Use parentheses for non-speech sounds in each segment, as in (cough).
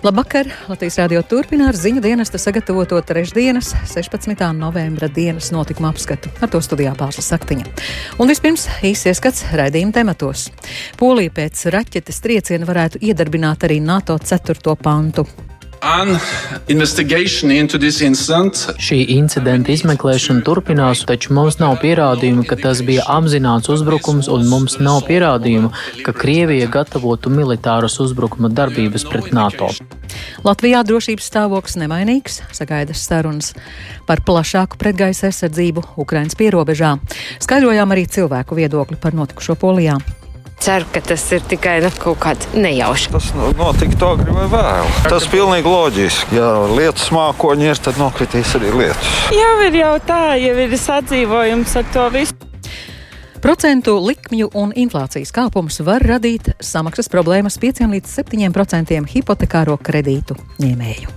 Labvakar! Latvijas rādio turpina ar ziņu dienesta sagatavoto trešdienas, 16. novembra dienas notikuma apskatu. Ar to studijā Pāvils Saktiņa. Un vispirms īsi ieskats raidījuma tematos. Polija pēc raķetes trieciena varētu iedarbināt arī NATO 4. pantu. Šī incidenta izmeklēšana turpinās, taču mums nav pierādījumu, ka tas bija apzināts uzbrukums, un mums nav pierādījumu, ka Krievija gatavotu militāras uzbrukuma darbības pret NATO. Latvijā drošības stāvoklis nemainīgs, sagaidas sarunas par plašāku pretgaisa aizsardzību Ukraiņas pierobežā. Skaidrojām arī cilvēku viedokli par notikušo Polijā. Ceru, ka tas ir tikai nu, kaut kāds nejaušs. Tas notika to agri vai vēl. Tas ir pilnīgi loģiski. Ja lietas mākoņi ir, tad nokritīs arī lietas. Jau ir jau tā, jau ir sadzīvojums ar to visu. Procentu likmju un inflācijas kāpums var radīt samaksas problēmas 5 līdz 7 procentiem hipotekāro kredītu ņēmēju.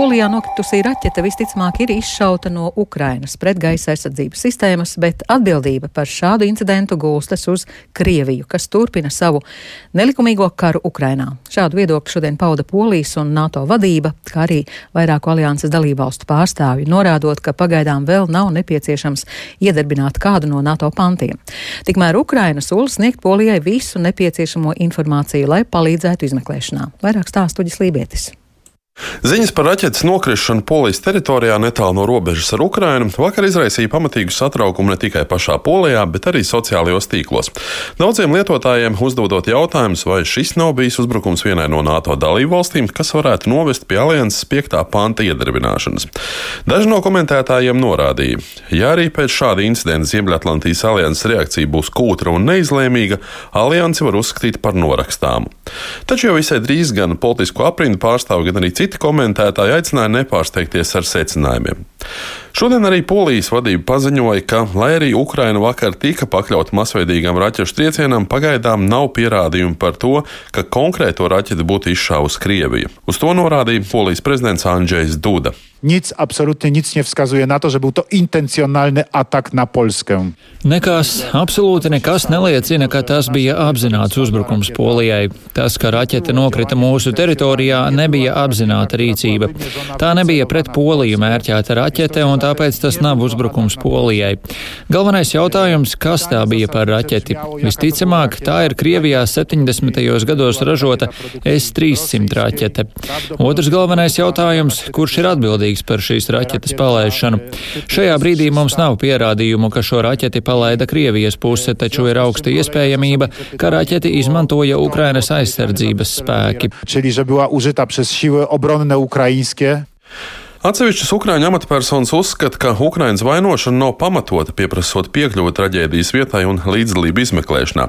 Polijā nokritusī raķete visticamāk ir izšauta no Ukrainas pretgaisa aizsardzības sistēmas, bet atbildība par šādu incidentu gulstas uz Krieviju, kas turpina savu nelikumīgo karu Ukrainā. Šādu viedokli šodien pauda Polijas un NATO vadība, kā arī vairāku alianses dalībvalstu pārstāvji, norādot, ka pagaidām vēl nav nepieciešams iedarbināt kādu no NATO pantiem. Tikmēr Ukraina sola sniegt Polijai visu nepieciešamo informāciju, lai palīdzētu izmeklēšanā. Vairāk stāstuģis Lībietis. Ziņas par raķetes nokrišanu Polijas teritorijā netālu no robežas ar Ukrainu vakar izraisīja pamatīgu satraukumu ne tikai pašā Polijā, bet arī sociālajos tīklos. Daudziem lietotājiem uzdodot jautājumus, vai šis nav bijis uzbrukums vienai no NATO dalību valstīm, kas varētu novest pie alianses 5. panta iedarbināšanas. Daži no komentētājiem norādīja, ja arī pēc šāda incidenta Ziemeļatlantijas alianses reakcija būs kūtra un neizlēmīga, aliansi var uzskatīt par norakstāmu. Taču jau visai drīz gan politisko aprindu pārstāvi, gan arī citi komentētāji aicināja nepārsteigties ar secinājumiem. Šodien arī Polijas vadība paziņoja, ka, lai arī Ukraina vakar tika pakļauta masveidīgam raķešu triecienam, pagaidām nav pierādījumu par to, ka konkrēto raķeti būtu izšāvusi Krievija. Uz to norādīja Polijas prezidents Andrzejs Duda. Nic, absolutnie nic nie wskazuje na to, że był to intencjonalny atak na Polskę. Nekas, absolūti nekas neliecina, ka tas bija apzināts uzbrukums Polijai. Tas, ka raķete nokrita mūsu teritorijā, nebija apzināta rīcība. Tā nebija pret Poliju mērķēta raķete, un tāpēc tas nav uzbrukums Polijai. Galvenais jautājums, kas tā bija par raķeti? Visticamāk, tā ir Krievijā 70. gados ražota S-300 raķete. Otrs galvenais jautājums, kurš ir atbildīgs par šīs raķetes palaišanu. Šajā brīdī mums nav pierādījumu, ka šo raķeti palaida Krievijas puse, taču ir augsta iespējamība, ka raķeti izmantoja Ukrainas aizsardzības spēki. Czyli, że była użyta przez siły obronne ukraińskie. Atsevišķas Ukrāņu amatpersonas uzskata, ka Ukraiņas vainošana nav pamatota, pieprasot piekļuvi traģēdijas vietai un līdzdalību izmeklēšanā.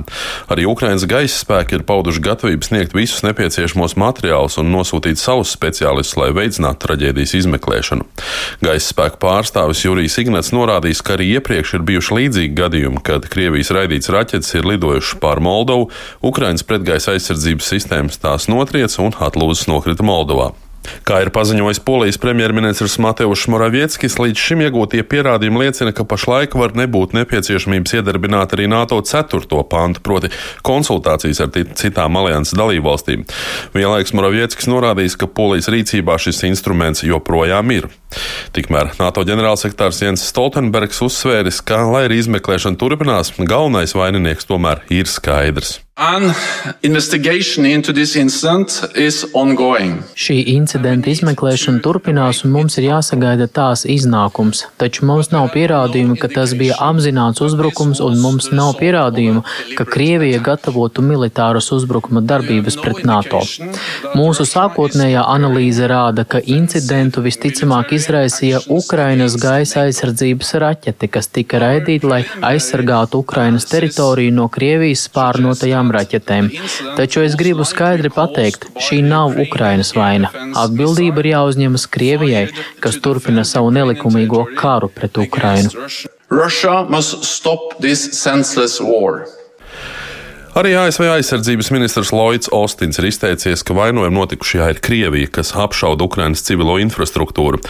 Arī Ukraiņas gaisa spēki ir pauduši gatavību sniegt visus nepieciešamos materiālus un nosūtīt savus speciālistus, lai veicinātu traģēdijas izmeklēšanu. Gaisa spēku pārstāvis Jurijs Ignats norādījis, ka arī iepriekš ir bijuši līdzīgi gadījumi, kad Krievijas raidīts raķetes ir lidojušas pār Moldovu, Ukraiņas pretgaisa aizsardzības sistēmas tās notriec un atlūzas nokrita Moldovā. Kā ir paziņojis polijas premjerministrs Mateušs Moravieckis, līdz šim iegūtie pierādījumi liecina, ka pašlaik var nebūt nepieciešamības iedarbināt arī NATO 4. pantu, proti konsultācijas ar citām alianses dalībvalstīm. Vienlaiks Moravieckis norādījis, ka polijas rīcībā šis instruments joprojām ir. Tikmēr NATO ģenerālsekretārs Jens Stoltenbergs uzsvēris, ka, lai arī izmeklēšana turpinās, galvenais vaininieks tomēr ir skaidrs. Šī incidenta izmeklēšana turpinās, un mums ir jāsagaida tās iznākums. Taču mums nav pierādījumu, ka tas bija apzināts uzbrukums, un mums nav pierādījumu, ka Krievija gatavotu militāras uzbrukuma darbības pret NATO. Mūsu sākotnējā analīze rāda, ka incidentu visticamāk izraisīja Ukrainas gaisa aizsardzības raķete, kas tika raidīta, lai aizsargātu Ukrainas teritoriju no Krievijas spārnotajām raķetēm. Taču es gribu skaidri pateikt, šī nav Ukrainas vaina. Atbildība ir jāuzņemas Krievijai, kas turpina savu nelikumīgo karu pret Ukrainu. Russia must stop this senseless war. Arī ASV aizsardzības ministrs Lloyds Ostins ir izteicies, ka vainojumi notikušajā ir Krievija, kas apšauda Ukrainas civilo infrastruktūru.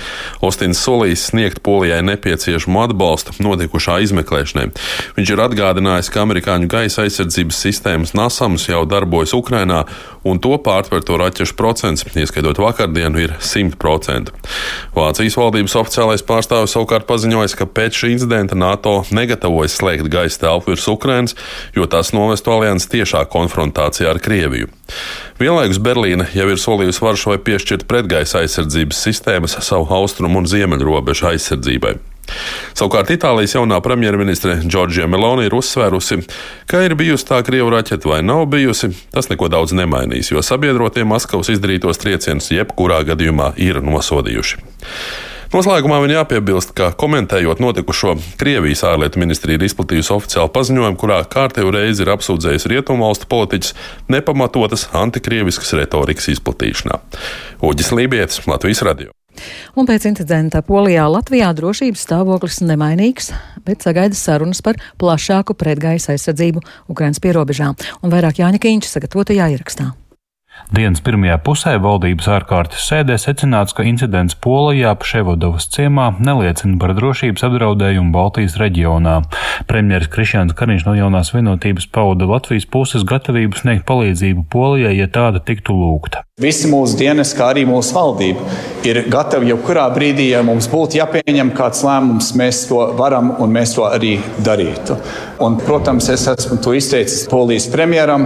Ostins solījis sniegt Polijai nepieciešamo atbalstu notikušā izmeklēšanai. Viņš ir atgādinājis, ka amerikāņu gaisa aizsardzības sistēmas Nasams jau darbojas Ukrainā, un to pārtverto raķešu procents, ieskaitot vakardienu, ir 100%. Vācijas valdības oficiālais pārstāvis savukārt paziņoja, ka pēc šī incidenta NATO negatavojas slēgt gaisa telpu virs Ukrainas, jo tas novestu alianses alianses tiešā konfrontācijā ar Krieviju. Vienlaikus Berlīne jau ir solījusi Varšavai piešķirt pretgaisa aizsardzības sistēmas savu austrumu un ziemeļu robežu aizsardzībai. Savukārt Itālijas jaunā premjerministre Džordžija Meloni ir uzsvērusi, ka ir bijusi tā krievu raķete vai nav bijusi, tas neko daudz nemainīs, jo sabiedrotie Maskavas izdarītos triecienus jebkurā gadījumā ir nosodījuši. Noslēgumā man jāpiebilst, ka komentējot notikušo, Krievijas ārlietu ministrija ir izplatījusi oficiālu paziņojumu, kurā kārtējo reizi ir apsūdzējusi rietumvalstu politiķus nepamatotas antikrieviskas retorikas izplatīšanā. Uģis Lībijams, Latvijas radio. Un pēc incidenta Polijā Latvijā drošības stāvoklis nemainīgs, bet sagaida sarunas par plašāku pretgaisa aizsardzību Ukrainas pierobežā un vairāk Jāņa Kīņš sagatavotajā ierakstā. Dienas pirmajā pusē valdības ārkārtas sēdē secināts, ka incidents Polijā Pševodovas ciemā neliecina par drošības apdraudējumu Baltijas reģionā. Premjeras Krišjāns Kariņš no jaunās vienotības pauda Latvijas puses gatavību sniegt palīdzību Polijai, ja tāda tiktu lūgta. Visi mūsu dienas, kā arī mūsu valdība, ir gatavi jebkurā brīdī, ja mums būtu jāpieņem kāds lēmums, mēs to varam un mēs to arī darītu. Un, protams, es esmu to izteicis Polijas premjeram.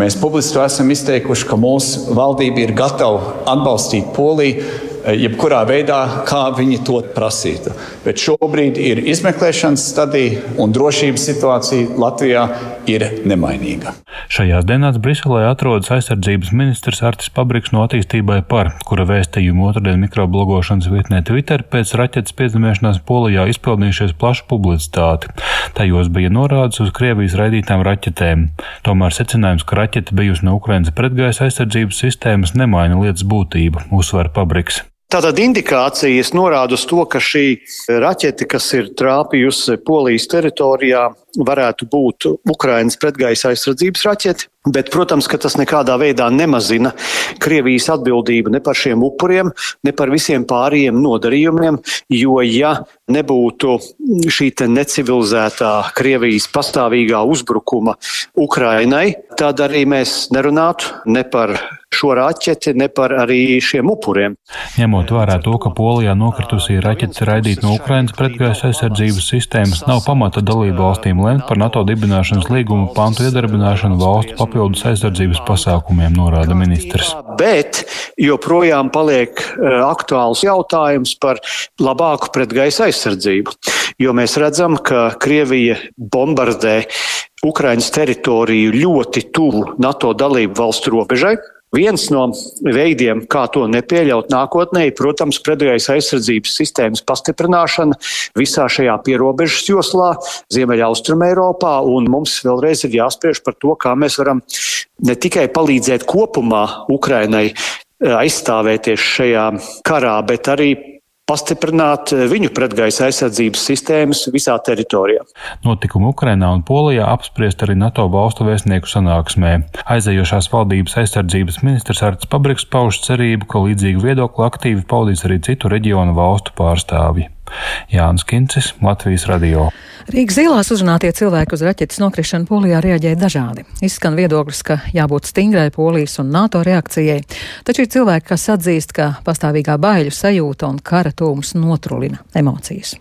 Mēs publiski esam izteikuši, ka mūsu valdība ir gatava atbalstīt Poliju jebkurā veidā, kā viņi to prasītu. Bet šobrīd ir izmeklēšanas stadija un drošības situācija Latvijā ir nemainīga. Šajās dienās Briselē atrodas aizsardzības ministrs Artis Pabriks no attīstībai par, kura vēstījumu otrdien mikroblogošanas vietnē Twitter pēc raķetes piezemēšanās Polijā izpelnījušies plašu publicitāti. Tajos bija norādes uz Krievijas raidītām raķetēm. Tomēr secinājums, ka raķete bijusi no Ukrainas pretgaisa aizsardzības sistēmas, nemaina lietas būtību, uzsver Pabriks. Tātad indikācijas norāda uz to, ka šī raķete, kas ir trāpījusi Polijas teritorijā, varētu būt Ukrainas pretgaisa aizsardzības raķete. Bet, protams, ka tas nekādā veidā nemazina Krievijas atbildību ne par šiem upuriem, ne par visiem pārējiem nodarījumiem, jo, ja nebūtu šī necivilizētā Krievijas pastāvīgā uzbrukuma Ukrainai, tad arī mēs nerunātu ne par šo raķeti, ne par arī šiem upuriem. Ņemot vērā to, ka Polijā nokritusī raķete raidīt no Ukrainas pretgaisa aizsardzības sistēmas, nav pamata dalību valstīm lemt par NATO dibināšanas līguma pantu iedarbināšanu valstu papildus aizsardzības pasākumiem, norāda ministrs. Bet joprojām paliek e, aktuāls jautājums par labāku pretgaisa aizsardzību, jo mēs redzam, ka Krievija bombardē Ukraiņas teritoriju ļoti tuvu NATO dalību valstu robežai. Viens no veidiem, kā to nepieļaut nākotnē, ir, protams, pretgaisa aizsardzības sistēmas pastiprināšana visā šajā pierobežas joslā, Ziemeļaustrum Eiropā, un mums vēlreiz ir jāspriež par to, kā mēs varam ne tikai palīdzēt kopumā Ukrainai aizstāvēties šajā karā, bet arī pastiprināt eh, viņu pretgaisa aizsardzības sistēmas visā teritorijā. Notikumu Ukrainā un Polijā apspriest arī NATO valstu vēstnieku sanāksmē. Aizējošās valdības aizsardzības ministrs Arts Pabriks pauž cerību, ka līdzīgu viedokli aktīvi paudīs arī citu reģionu valstu pārstāvji. Jānis Kincis, Latvijas radio. Rīgas ielās uzrunātie cilvēki uz raķetes nokrišanu Polijā reaģēja dažādi. Izskan viedoklis, ka jābūt stingrai Polijas un NATO reakcijai, taču ir cilvēki, kas atzīst, ka pastāvīgā baiļu sajūta un kara tūms notrulina emocijas.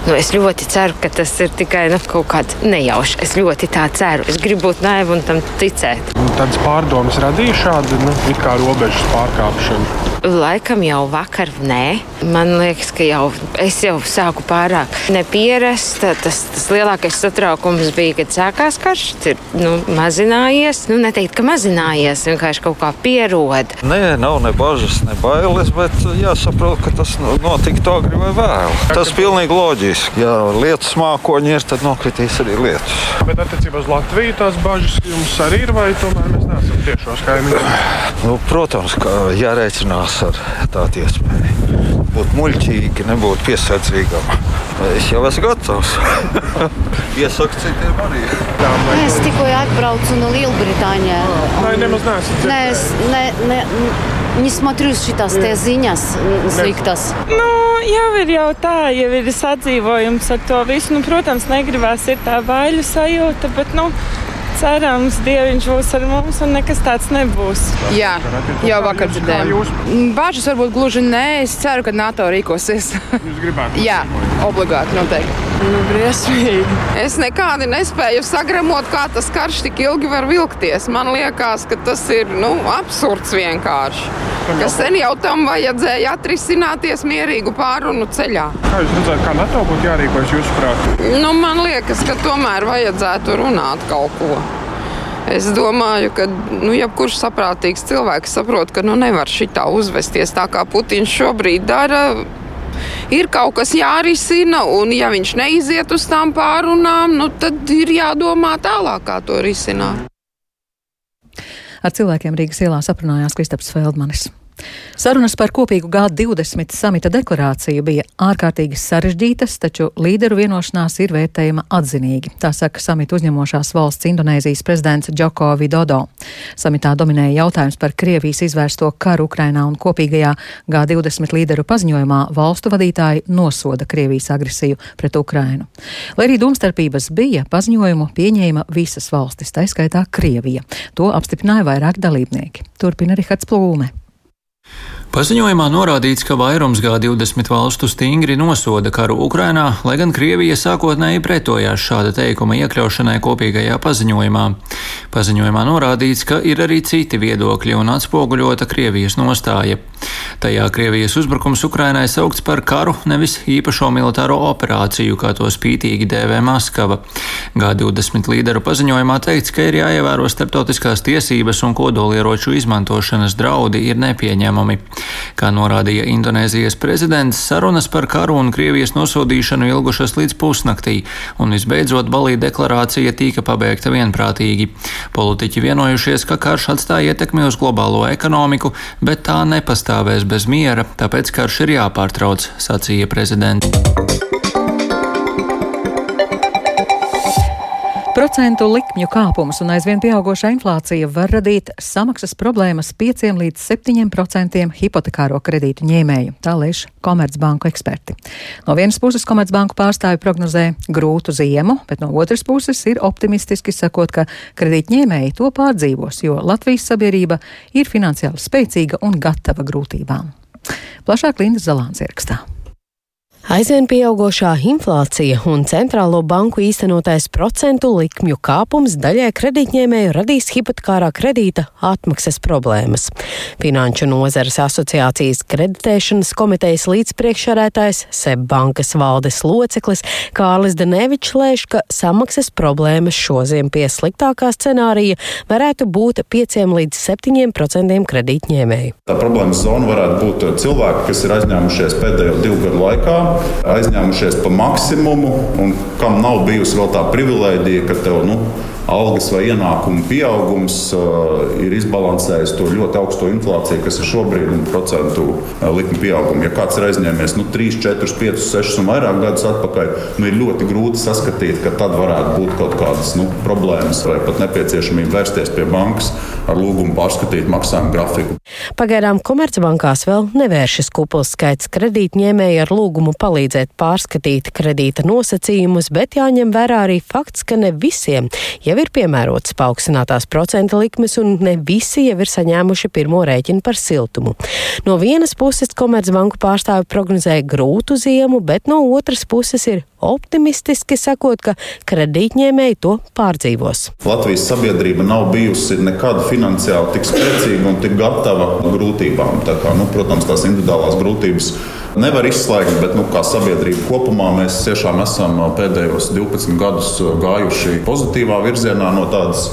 Nu, es ļoti ceru, ka tas ir tikai nu, kaut kāds nejaušs. Es ļoti tā ceru. Es gribu būt naiva un tam ticēt. Tādas pārdomas radīja šādu nu, kā robežas pārkāpšanu. Laikam jau vakar nē. Man liekas, ka jau es jau sāku pārāk nepierast. Tas, tas lielākais satraukums bija, kad sākās karš. Tas ir nu, mazinājies. Nu, neteikt, ka mazinājies, vienkārši kaut kā pierod. Nē, nav ne bažas, ne bailes, bet jāsaprot, ka tas notika agri vai vēl. Tas pilnīgi loģiski. Ja lietas mākoņi ir, tad nokritīs arī lietas. Bet attiecībā uz Latviju tās bažas jums arī ir vai tomēr mēs neesam tiešos kaimiņos? Nu, protams, ka jārēķinās ar tādu iespēju. Būt muļķīgi, nebūt piesardzīgam. Es jau esmu gatavs. (laughs) Iesaku citiem arī. Es tikko atbraucu no Lielbritānijas. Nē, nemaz neesmu. Nē, es ne, ne, не смотрю šitās te ziņas sliktas. Nu, jau ir jau tā, jau ir sadzīvojums ar to visu. Nu, protams, negribās ir tā baiļu sajūta, bet, nu, cerams, Dieviņš būs ar mums un nekas tāds nebūs. Jā, jau vakar dzirdējām. Bažas varbūt gluži nē, es ceru, ka NATO rīkosies. Jūs gribētu? (laughs) Jā, obligāti noteikti. Nu, briesmīgi. Es nekādi nespēju sagremot, kā tas karš tik ilgi var vilkties. Man liekas, ka tas ir nu, absurds vienkārši. Ka sen jau tam vajadzēja atrisināties mierīgu pārunu ceļā. Kā jūs redzat, kā NATO būtu jārīkojas jūsuprāt? Nu, man liekas, ka tomēr vajadzētu runāt kaut ko. Es domāju, ka nu, jebkurš saprātīgs cilvēks saprot, ka nu, nevar šitā uzvesties tā, kā Putins šobrīd dara. Ir kaut kas jārisina, un ja viņš neiziet uz tām pārunām, nu, tad ir jādomā tālāk, kā to risināt. Ar cilvēkiem Rīgas ielā aprunājās Kristaps Feldmanis. Sarunas par kopīgu G20 samita deklarāciju bija ārkārtīgi sarežģītas, taču līderu vienošanās ir vērtējama atzinīgi. Tā saka samita uzņemošās valsts Indonēzijas prezidents Džoko Vidodo. Samitā dominēja jautājums par Krievijas izvērsto karu Ukrainā un kopīgajā G20 līderu paziņojumā valstu vadītāji nosoda Krievijas agresiju pret Ukrainu. Lai arī domstarpības bija, paziņojumu pieņēma visas valstis, tā skaitā Krievija. To apstiprināja vairāk dalībnieki. Turpina Rihards Plūme. Paziņojumā norādīts, ka vairums G20 valstu stingri nosoda karu Ukrainā, lai gan Krievija sākotnēji pretojās šāda teikuma iekļaušanai kopīgajā paziņojumā. Paziņojumā norādīts, ka ir arī citi viedokļi un atspoguļota Krievijas nostāja. Tajā Krievijas uzbrukums Ukrainai saukts par karu, nevis īpašo militāro operāciju, kā to spītīgi dēvē Maskava. G20 līderu paziņojumā teikts, ka ir jāievēro starptautiskās tiesības un kodolieroču izmantošanas draudi ir nepieņemami. Kā norādīja Indonēzijas prezidents, sarunas par karu un Krievijas nosodīšanu ilgušas līdz pusnaktī, un visbeidzot Balī deklarācija tika pabeigta vienprātīgi. Politiķi vienojušies, ka karš atstāja ietekmi uz globālo ekonomiku, bet tā nepastāvēs bez miera, tāpēc karš ir jāpārtrauc, sacīja prezidents. Procentu likmju kāpums un aizvien pieaugoša inflācija var radīt samaksas problēmas 5 līdz 7% hipotekāro kredītu ņēmēju, tā lēš Komercbanku eksperti. No vienas puses Komercbanku pārstāvi prognozē grūtu ziemu, bet no otras puses ir optimistiski sakot, ka kredītņēmēji to pārdzīvos, jo Latvijas sabiedrība ir finansiāli spēcīga un gatava grūtībām. Plašāk Linda Zalāns ierakstā. Aizvien pieaugošā inflācija un centrālo banku īstenotais procentu likmju kāpums daļai kredītņēmēju radīs hipotekārā kredīta atmaksas problēmas. Finanšu nozares asociācijas kreditēšanas komitejas līdzpriekšsarētājs Seb bankas valdes loceklis Kārlis Danevičs lēš, ka samaksas problēmas šoziem pie sliktākā scenārija varētu būt 5 līdz 7% kredītņēmēju. Tā problēmas zona varētu būt cilvēki, kas ir aizņēmušies pēdējo divu gadu laikā aizņēmušies pa maksimumu, un kam nav bijusi vēl tā privilēģija, ka tev nu, algas vai ienākumu pieaugums uh, ir izbalansējis to ļoti augsto inflāciju, kas ir šobrīd, un procentu uh, likuma pieaugumu. Ja kāds ir aizņēmies nu, 3, 4, 5, 6 un vairāk gadus atpakaļ, nu, ir ļoti grūti saskatīt, ka tad varētu būt kaut kādas nu, problēmas vai pat nepieciešamība vērsties pie bankas ar lūgumu pārskatīt maksājumu grafiku. Pagaidām Komercbankās vēl nevēršas kupls skaits kredītņēmēji ar lūgumu palīdzēt pārskatīt kredīta nosacījumus, bet jāņem vērā arī fakts, ka ne visiem jau ir piemērotas paaugstinātās procenta likmes, un ne visi jau ir saņēmuši pirmo rēķinu par siltumu. No vienas puses Komercbanku pārstāvi prognozēja grūtu ziemu, bet no otras puses ir optimistiski sakot, ka kredītņēmēji to pārdzīvos. Latvijas sabiedrība nav bijusi nekad finansiāli tik spēcīga un tik gatava grūtībām. Tā kā, nu, protams, tās individuālās grūtības nevar izslēgt, bet nu, kā sabiedrība kopumā mēs tiešām esam pēdējos 12 gadus gājuši pozitīvā virzienā no tādas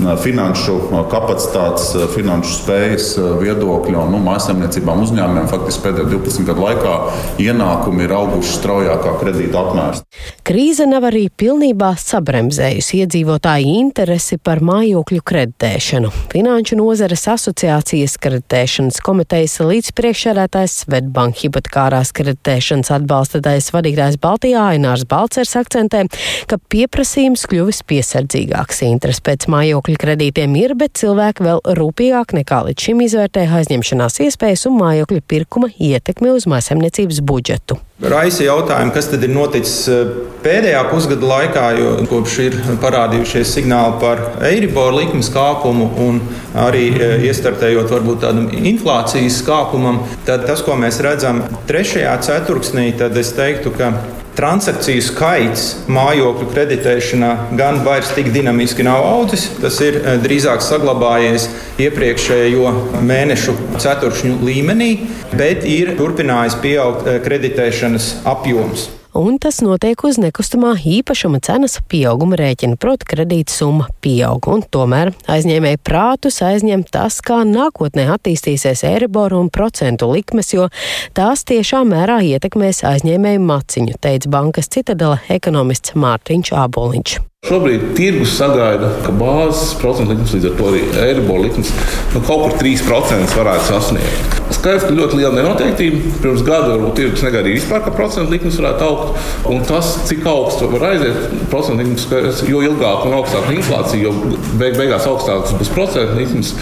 finanšu kapacitātes, finanšu spējas viedokļa nu, mājasemniecībām uzņēmumiem faktiski pēdējo 12 gadu laikā ienākumi ir auguši straujākā kredīta apmērs. Krīze nav arī pilnībā sabremzējusi iedzīvotāju interesi par mājokļu kreditēšanu. Finanšu nozares asociācijas kreditēšanas komitejas līdzpriekšsēdētājs Svetbank hipotekārās kreditēšanas atbalstītājs vadītājs Baltijā Ainārs Balcers akcentē, ka pieprasījums kļuvis piesardzīgāks. Interesi pēc mājokļu kredītiem ir, bet cilvēki vēl rūpīgāk nekā līdz šim izvērtē aizņemšanās iespējas un mājokļu pirkuma ietekmi uz mājasemniecības budžetu. Raisa jautājumu, kas tad ir noticis eh, pēdējā pusgada laikā, jo kopš ir parādījušies signāli par eiriboru likmes kāpumu un arī eh, iestartējot varbūt tādam inflācijas kāpumam, tad tas, ko mēs redzam trešajā ceturksnī, tad es teiktu, ka transakciju skaits mājokļu kreditēšanā gan vairs tik dinamiski nav audzis. Tas ir eh, drīzāk saglabājies iepriekšējo mēnešu ceturkšņu līmenī, bet ir turpinājis pieaugt eh, kreditēšanas apjoms un tas notiek uz nekustamā īpašuma cenas pieauguma rēķina, proti kredīta summa pieaug, un tomēr aizņēmēji prātus aizņem tas, kā nākotnē attīstīsies eiriboru un procentu likmes, jo tās tiešā mērā ietekmēs aizņēmēju maciņu, teica bankas citadela ekonomists Mārtiņš Āboliņš. Šobrīd tirgus sagaida, ka bāzes procentu likmes, līdz ar to arī eiribola likmes, nu, kaut kur 3% varētu sasniegt. Skaidrs, ka ļoti liela nenoteiktība. Pirms gada varbūt tirgus negaidīja vispār, ka procentu likmes varētu augt. Un tas, cik augsts var aiziet, procentu likmes, jo ilgāk un augstāka inflācija, jo beig beigās augstākas būs procentu likmes.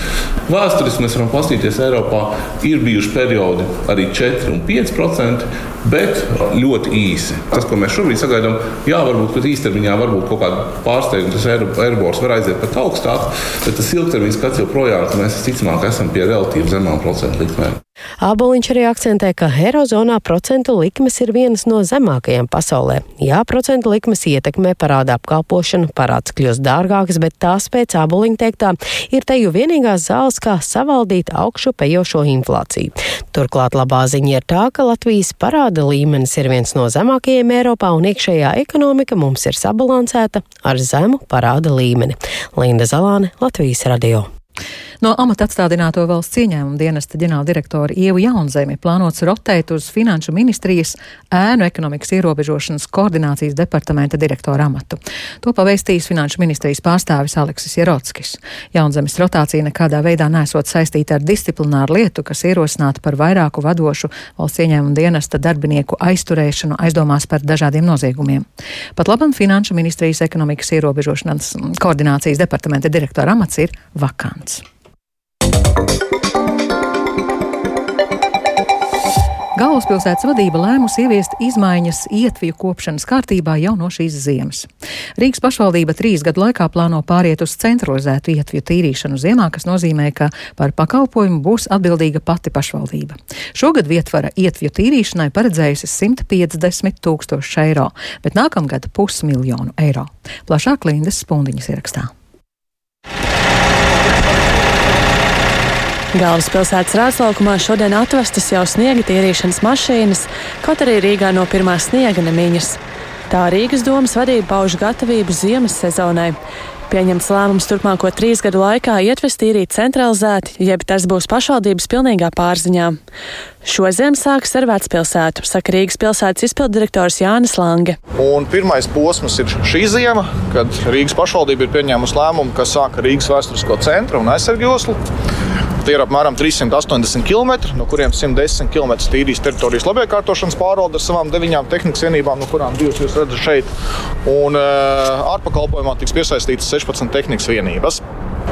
Vēsturiski mēs varam paskatīties, Eiropā ir bijuši periodi arī 4 un 5%, bet ļoti īsi. Tas, ko mēs šobrīd sagaidām, jā, varbūt īstermiņā varbūt kaut kāda pārsteigums, tas Eirobors var aiziet pat augstāk, bet tas ilgtermiņa skats joprojām, ka mēs visticamāk esam pie relatīvi zemām procentu likmēm. Āboliņš arī akcentē, ka Eirozonā procentu likmes ir vienas no zemākajām pasaulē. Jā, procentu likmes ietekmē parāda apkalpošanu, parāds kļūst dārgāks, bet tās pēc āboliņa teiktā ir teju vienīgās zāles, kā savaldīt augšu pejošo inflāciju. Turklāt labā ziņa ir tā, ka Latvijas parāda līmenis ir viens no zemākajiem Eiropā un iekšējā ekonomika mums ir sabalansēta ar zemu parāda līmeni. Linda Zalāne, Latvijas radio. No amata atstādināto valsts ieņēmuma dienesta ģenerāldirektora Ievu Jaunzemi plānots rotēt uz Finanšu ministrijas ēnu ekonomikas ierobežošanas koordinācijas departamenta direktora amatu. To pavēstījis Finanšu ministrijas pārstāvis Aleksis Jerotskis. Jaunzemes rotācija nekādā veidā nesot saistīta ar disciplināru lietu, kas ierosināta par vairāku vadošu valsts ieņēmuma dienesta darbinieku aizturēšanu aizdomās par dažādiem noziegumiem. Pat labam Finanšu ministrijas ekonomikas ierobežošanas koordinācijas departamenta direktora amats ir vakants. Galvaspilsētas vadība lēmusi ieviest izmaiņas ietvju kopšanas kārtībā jau no šīs ziemas. Rīgas pašvaldība trīs gadu laikā plāno pāriet uz centralizētu ietvju tīrīšanu ziemā, kas nozīmē, ka par pakalpojumu būs atbildīga pati pašvaldība. Šogad vietvara ietvju tīrīšanai paredzējusi 150 tūkstoši eiro, bet nākamgad pusmiljonu eiro. Plašāk Lindas Spundiņas ierakstā. Galvaspilsētas rāslaukumā šodien atvestas jau sniega tīrīšanas mašīnas, kaut arī Rīgā no pirmā sniega nemiņas. Tā Rīgas domas vadība pauž gatavību ziemas sezonai. Pieņemts lēmums turpmāko trīs gadu laikā ietvest tīrīt centralizēti, jeb tas būs pašvaldības pilnīgā pārziņā. Šoziem sāks ar vecpilsētu, saka Rīgas pilsētas izpildirektors Jānis Lange. Un pirmais posms ir šī ziema, kad Rīgas pašvaldība ir pieņēmusi lēmumu, ka sāka Rīgas vēsturisko centru un aizsargjoslu. Tie ir apmēram 380 km, no kuriem 110 km tīrīs teritorijas labiekārtošanas pārvalde ar savām deviņām tehnikas vienībām, no kurām divas jūs redzat šeit. Un ārpakalpojumā tiks piesaistītas 16 tehnikas vienības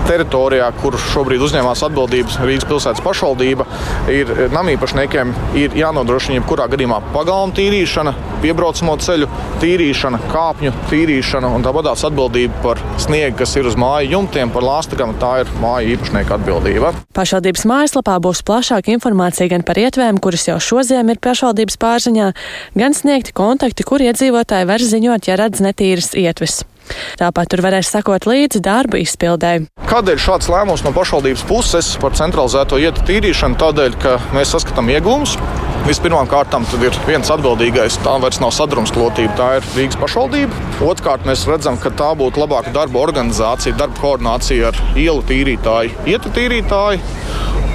teritorijā, kur šobrīd uzņēmās atbildības Rīgas pilsētas pašvaldība, ir namīpašniekiem ir jānodrošina jebkurā gadījumā pagalma tīrīšana, piebraucamo ceļu tīrīšana, kāpņu tīrīšana un tāpatās atbildība par sniegu, kas ir uz māju jumtiem, par lāstakām. Tā ir māju īpašnieka atbildība. Pašvaldības mājaslapā būs plašāka informācija gan par ietvēm, kuras jau šodien ir pašvaldības pārziņā, gan sniegti kontakti, kur iedzīvotāji var ziņot, ja redz netīras ietves. Tāpat tur varēs sekot līdzi darbu izpildē. Kādēļ šāds lēmums no pašvaldības puses par centralizēto ietu tīrīšanu? Tādēļ, ka mēs saskatām iegūmus. Vispirmām kārtām ir viens atbildīgais, tā vairs nav sadrumstalotība, tā ir Rīgas pašvaldība. Otrkārt, mēs redzam, ka tā būtu labāka darba organizācija, darba koordinācija ar ielu tīrītāju, ietu tīrītāju.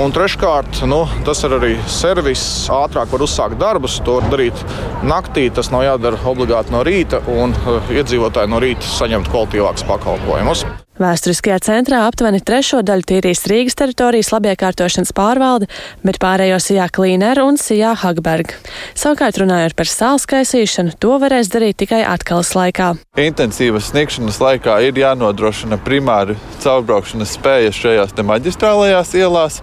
Un treškārt, nu, tas ir arī servis. Ātrāk var uzsākt darbus, to var darīt naktī. Tas nav jādara obligāti no rīta, un uh, iedzīvotāji no rīta saņemt kvalitīvākus pakalpojumus. Vēsturiskajā centrā aptuveni trešo daļu tīrīs Rīgas teritorijas labiekārtošanas pārvalde, bet pārējo sijā Klīner un sijā Hagberg. Savukārt runājot par sāls kaisīšanu, to varēs darīt tikai atkalas laikā. Intensīvas sniegšanas laikā ir jānodrošina primāri caurbraukšanas spējas šajās maģistrālajās ielās.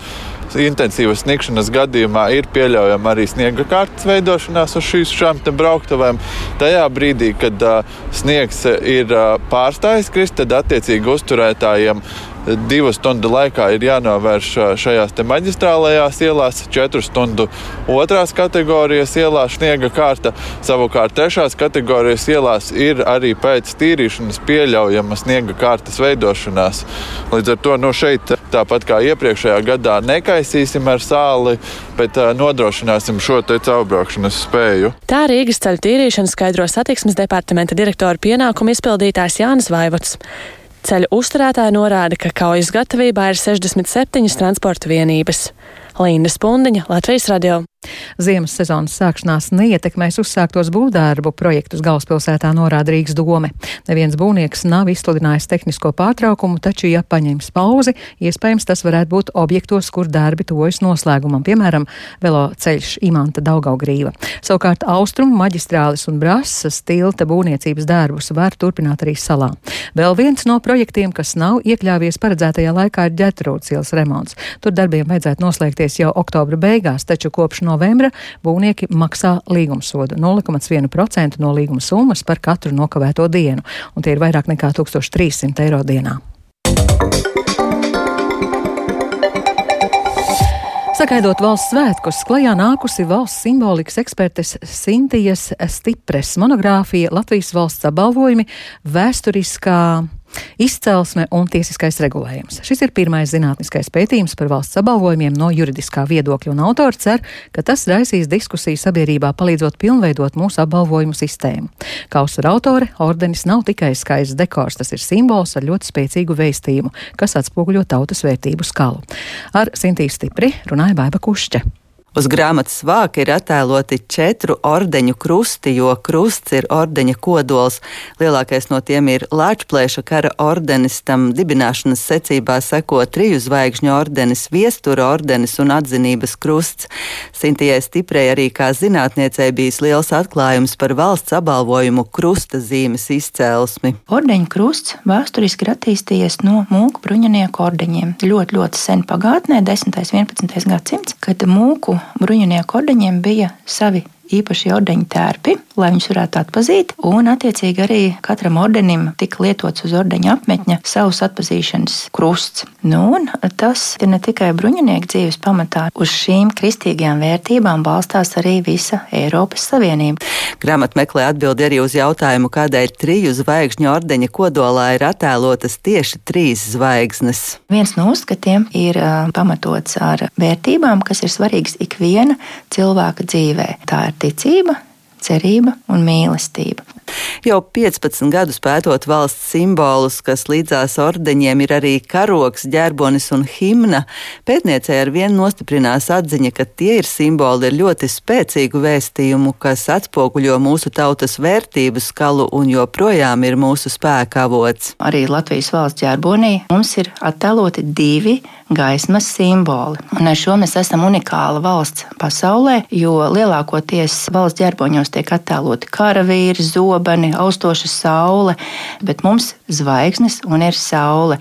Intensīvas sniegšanas gadījumā ir pieļaujama arī sniega kārtas veidošanās uz šīs šām brauktuvēm. Tajā brīdī, kad uh, sniegs ir uh, pārstājis krist, tad attiecīgi uzturētājiem divu stundu laikā ir jānovērš šajās maģistrālajās ielās, četru stundu otrās kategorijas ielās sniega kārta. Savukārt trešās kategorijas ielās ir arī pēc tīrīšanas pieļaujama sniega kārtas veidošanās. Līdz ar to nu, šeit, tāpat kā iepriekšējā gadā, nekaisīsim ar sāli, bet nodrošināsim šo caurbraukšanas spēju. Tā Rīgas ceļu tīrīšana skaidro satiksmes departamenta direktora pienākumu izpildītājs Jānis Vaivots. Ceļu uzturētāji norāda, ka kaujas gatavībā ir 67 transporta vienības. Līna Spundiņa, Latvijas radio. Ziemas sezonas sākšanās neietekmēs uzsāktos būvdarbu projektus galvaspilsētā norāda Rīgas dome. Neviens būvnieks nav izsludinājis tehnisko pārtraukumu, taču, ja paņems pauzi, iespējams tas varētu būt objektos, kur darbi tuvojas noslēgumam, piemēram, velo ceļš Imanta Daugaugrīva. Savukārt austrumu maģistrālis un brasas tilta būvniecības darbus var turpināt arī salā. Vēl viens no projektiem, kas nav iekļāvies paredzētajā laikā, ir ģetrūdas ielas remonts. Tur darbiem vajadzētu noslēgties jau oktobra beigās, taču kopš novembra būvnieki maksā līgumsodu 0,1% no līguma summas par katru nokavēto dienu, un tie ir vairāk nekā 1300 eiro dienā. Sagaidot valsts svētkus, klajā nākusi valsts simbolikas ekspertes Sintijas Stipres monogrāfija Latvijas valsts apbalvojumi vēsturiskā Izcelsme un tiesiskais regulējums. Šis ir pirmais zinātniskais pētījums par valsts apbalvojumiem no juridiskā viedokļa, un autors cer, ka tas raisīs diskusiju sabiedrībā, palīdzot pilnveidot mūsu apbalvojumu sistēmu. Kā uzsver autore, ordenis nav tikai skaists dekors, tas ir simbols ar ļoti spēcīgu vēstījumu, kas atspoguļo tautas vērtību skalu. Ar Sintīs stipri runāja Baiba Kušķa. Uz grāmatas vāka ir attēloti četru ordeņu krusti, jo krusts ir ordeņa kodols. Lielākais no tiem ir Lāčplēša kara ordenis, tam dibināšanas secībā seko triju zvaigžņu ordenis, viestura ordenis un atzinības krusts. Sintijai Stiprei arī kā zinātniecei bijis liels atklājums par valsts apbalvojumu krusta zīmes izcēlesmi. Ordeņu krusts vēsturiski ir attīstījies no mūku bruņinieku ordeņiem. Ļoti, ļoti sen pagātnē, 10. un 11. gadsimts, kad mūku bruņinieku ordeņiem bija savi īpaši ordeņu tērpi, lai viņus varētu atpazīt. Un, attiecīgi, arī katram ordenim tika lietots uz ordeņa apmetņa savs atpazīšanas krusts. Nu, tas ir ne tikai bruņinieku dzīves pamatā, uz šīm kristīgajām vērtībām balstās arī visa Eiropas Savienība. Grāmatā meklē atbildi arī uz jautājumu, kādēļ triju zvaigžņu ordeņa kodolā ir attēlotas tieši trīs zvaigznes. Viens no uzskatiem ir pamatots ar vērtībām, kas ir svarīgas ikviena cilvēka dzīvē. Tā ir ticība, cerība un mīlestība. Jau 15 gadus pētot valsts simbolus, kas līdzās ordeņiem ir arī karoks, ģerbonis un himna, pētniecei ar vienu nostiprinās atziņa, ka tie ir simboli ar ļoti spēcīgu vēstījumu, kas atspoguļo mūsu tautas vērtību skalu un joprojām ir mūsu spēka avots. Arī Latvijas valsts ģerbonī mums ir attēloti divi gaismas simboli. Un ar šo mēs esam unikāla valsts pasaulē, jo lielākoties valsts ģerboņos tiek attēloti karavīri, zobeni, austoša saule, bet mums zvaigznes un ir saule.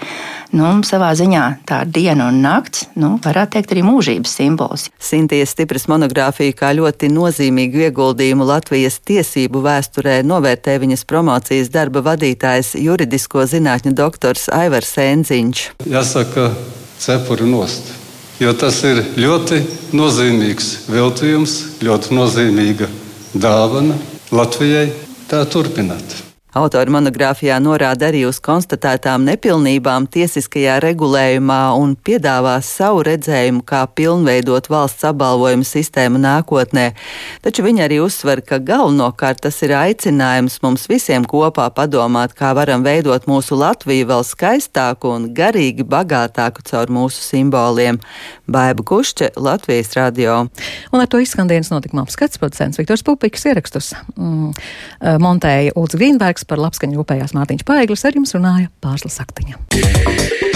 Nu, savā ziņā tā ir diena un nakts, nu, varētu teikt, arī mūžības simbols. Sintīs stipras monogrāfija kā ļoti nozīmīgu ieguldījumu Latvijas tiesību vēsturē novērtē viņas promocijas darba vadītājs juridisko zinātņu doktors Aivars Sēnziņš. Jāsaka, cepuri nost. Jo tas ir ļoti nozīmīgs veltījums, ļoti nozīmīga dāvana Latvijai. Tā turpināt. Autori monogrāfijā norāda arī uz konstatētām nepilnībām tiesiskajā regulējumā un piedāvās savu redzējumu, kā pilnveidot valsts apbalvojumu sistēmu nākotnē. Taču viņi arī uzsver, ka galvenokārt tas ir aicinājums mums visiem kopā padomāt, kā varam veidot mūsu Latviju vēl skaistāku un garīgi bagātāku caur mūsu simboliem. Baiba Kušķe, Latvijas radio. Un ar to izskan dienas notikuma apskats producents Viktors Pupiks ierakstus. Mm, eh, montēja Ulds Grīnbergs par labskaņu rūpējās Mārtiņš Paeglis, ar jums runāja Pārslas Aktiņa.